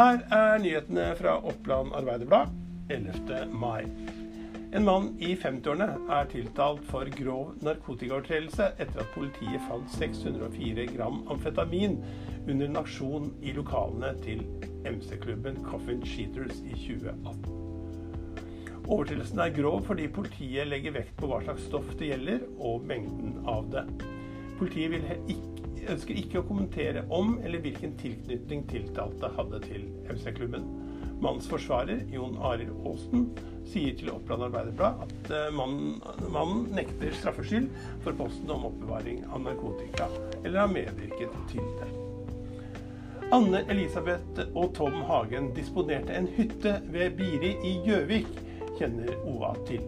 Her er nyhetene fra Oppland Arbeiderblad 11. mai. En mann i 50-årene er tiltalt for grov narkotikaovertredelse etter at politiet fant 604 gram amfetamin under en aksjon i lokalene til MC-klubben Coffin Cheaters i 2018. Overtredelsen er grov fordi politiet legger vekt på hva slags stoff det gjelder, og mengden av det. Politiet vil ikke, ønsker ikke å kommentere om eller hvilken tilknytning tiltalte hadde til MC-klubben. Mannens forsvarer, Jon Arild Aasen, sier til Oppland Arbeiderblad at eh, mannen, mannen nekter straffskyld for posten om oppbevaring av narkotika, eller har medvirket til det. Anne Elisabeth og Tom Hagen disponerte en hytte ved Biri i Gjøvik, kjenner OA til.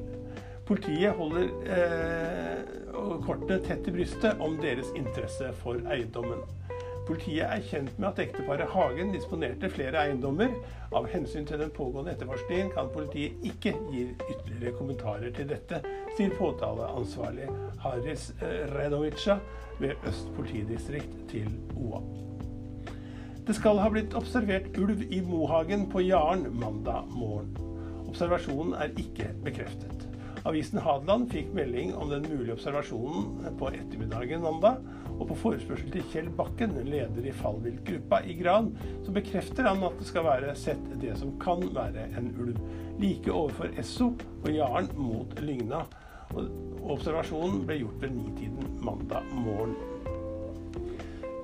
Politiet holder eh, kortene tett i brystet om deres interesse for eiendommen. Politiet er kjent med at ekteparet Hagen disponerte flere eiendommer. Av hensyn til den pågående etterforskningen kan politiet ikke gi ytterligere kommentarer til dette, sier påtaleansvarlig Haris eh, Redovica ved Øst politidistrikt til OA. Det skal ha blitt observert ulv i Mohagen på Jaren mandag morgen. Observasjonen er ikke bekreftet. Avisen Hadeland fikk melding om den mulige observasjonen på ettermiddagen mandag, og på forespørsel til Kjell Bakken, leder i fallviltgruppa i Gran, så bekrefter han at det skal være sett det som kan være en ulv, like overfor Esso og Jaren mot Lygna. Observasjonen ble gjort ved nitiden mandag morgen.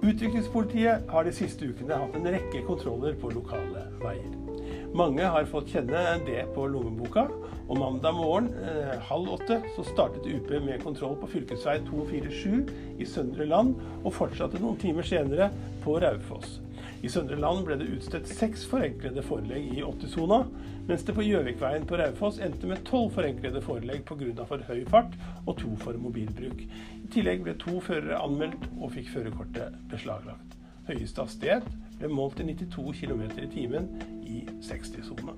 Utrykningspolitiet har de siste ukene hatt en rekke kontroller på lokale veier. Mange har fått kjenne det på lommeboka, og mandag morgen eh, halv åtte så startet UP med kontroll på fv. 247 i Søndre Land, og fortsatte noen timer senere på Raufoss. I Søndre Land ble det utstedt seks forenklede forelegg i 80-sona, mens det på Gjøvikveien på Raufoss endte med tolv forenklede forelegg pga. for høy fart og to for mobilbruk. I tillegg ble to førere anmeldt og fikk førerkortet beslaglagt. Høyeste hastighet ble målt til 92 km i timen i 60-sona.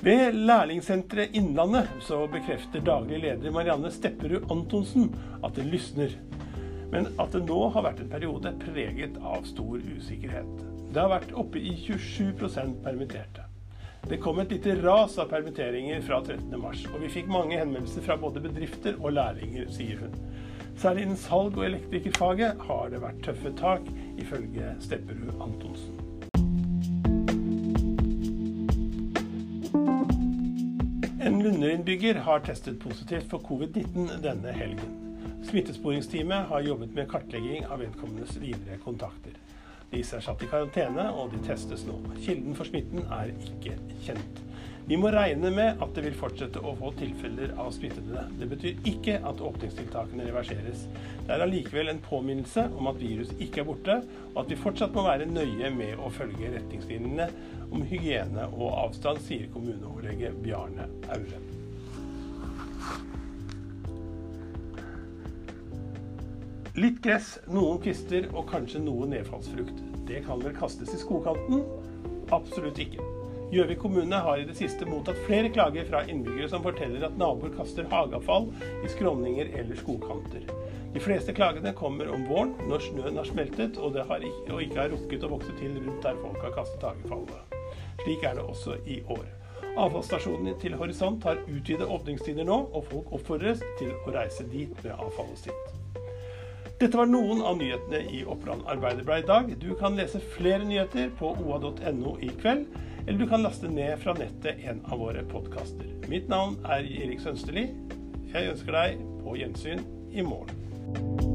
Ved Lærlingsenteret Innlandet så bekrefter daglig leder Marianne Stepperud Antonsen at det lysner. Men at det nå har vært en periode preget av stor usikkerhet. Det har vært oppe i 27% permitterte. Det kom et lite ras av permitteringer fra 13.3, og vi fikk mange henvendelser fra både bedrifter og lærlinger, sier hun. Særlig innen salg og elektrikerfaget har det vært tøffe tak, ifølge Stepperud Antonsen. En Lunde-innbygger har testet positivt for covid-19 denne helgen. Smittesporingsteamet har jobbet med kartlegging av vedkommendes videre kontakter. Disse er satt i karantene, og de testes nå. Kilden for smitten er ikke kjent. Vi må regne med at det vil fortsette å få tilfeller av smittede. Det betyr ikke at åpningstiltakene reverseres. Det er allikevel en påminnelse om at virus ikke er borte, og at vi fortsatt må være nøye med å følge retningslinjene om hygiene og avstand, sier kommuneoverlege Bjarne Aure. Litt gress, noen kvister og kanskje noe nedfallsfrukt. Det kan vel kastes i skogkanten? Absolutt ikke. Gjøvik kommune har i det siste mottatt flere klager fra innbyggere som forteller at naboer kaster hageavfall i skråninger eller skogkanter. De fleste klagene kommer om våren, når snøen har smeltet og, har ikke, og ikke har rukket å vokse til rundt der folk har kastet hagefallet. Slik er det også i år. Avfallsstasjonen til Horisont har utvidede åpningstider nå, og folk oppfordres til å reise dit med avfallet sitt. Dette var noen av nyhetene i Oppland Arbeiderblad i dag. Du kan lese flere nyheter på oa.no i kveld, eller du kan laste ned fra nettet en av våre podkaster. Mitt navn er Erik Sønsterli. Jeg ønsker deg på gjensyn i morgen.